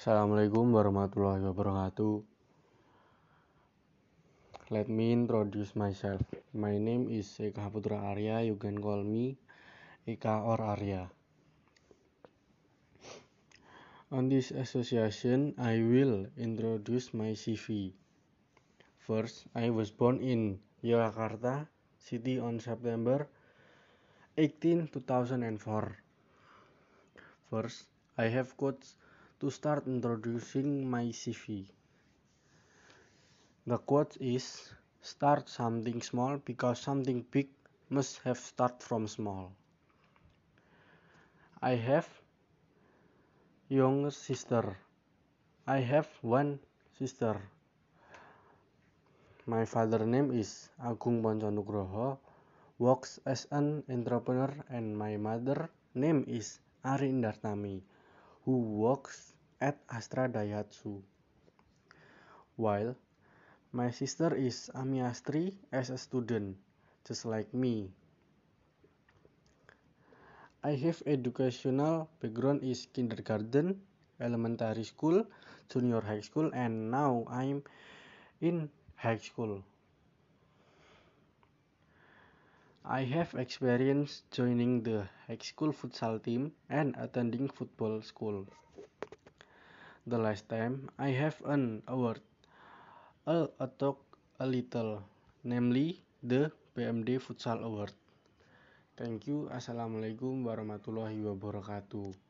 Assalamualaikum warahmatullahi wabarakatuh. Let me introduce myself. My name is Eka Putra Arya. You can call me Eka or Arya. On this association, I will introduce my CV. First, I was born in Yogyakarta City on September 18, 2004. First, I have quotes to start introducing my CV. The quote is start something small because something big must have start from small. I have younger sister. I have one sister. My father name is Agung Ponconugroho, works as an entrepreneur and my mother name is Ari Indartami, who works at Astra Daihatsu. While my sister is Amiastri as a student, just like me. I have educational background is kindergarten, elementary school, junior high school and now I'm in high school. I have experience joining the high school futsal team and attending football school. The last time I have an award, I'll talk a little, namely the PMD Futsal Award. Thank you. Assalamualaikum warahmatullahi wabarakatuh.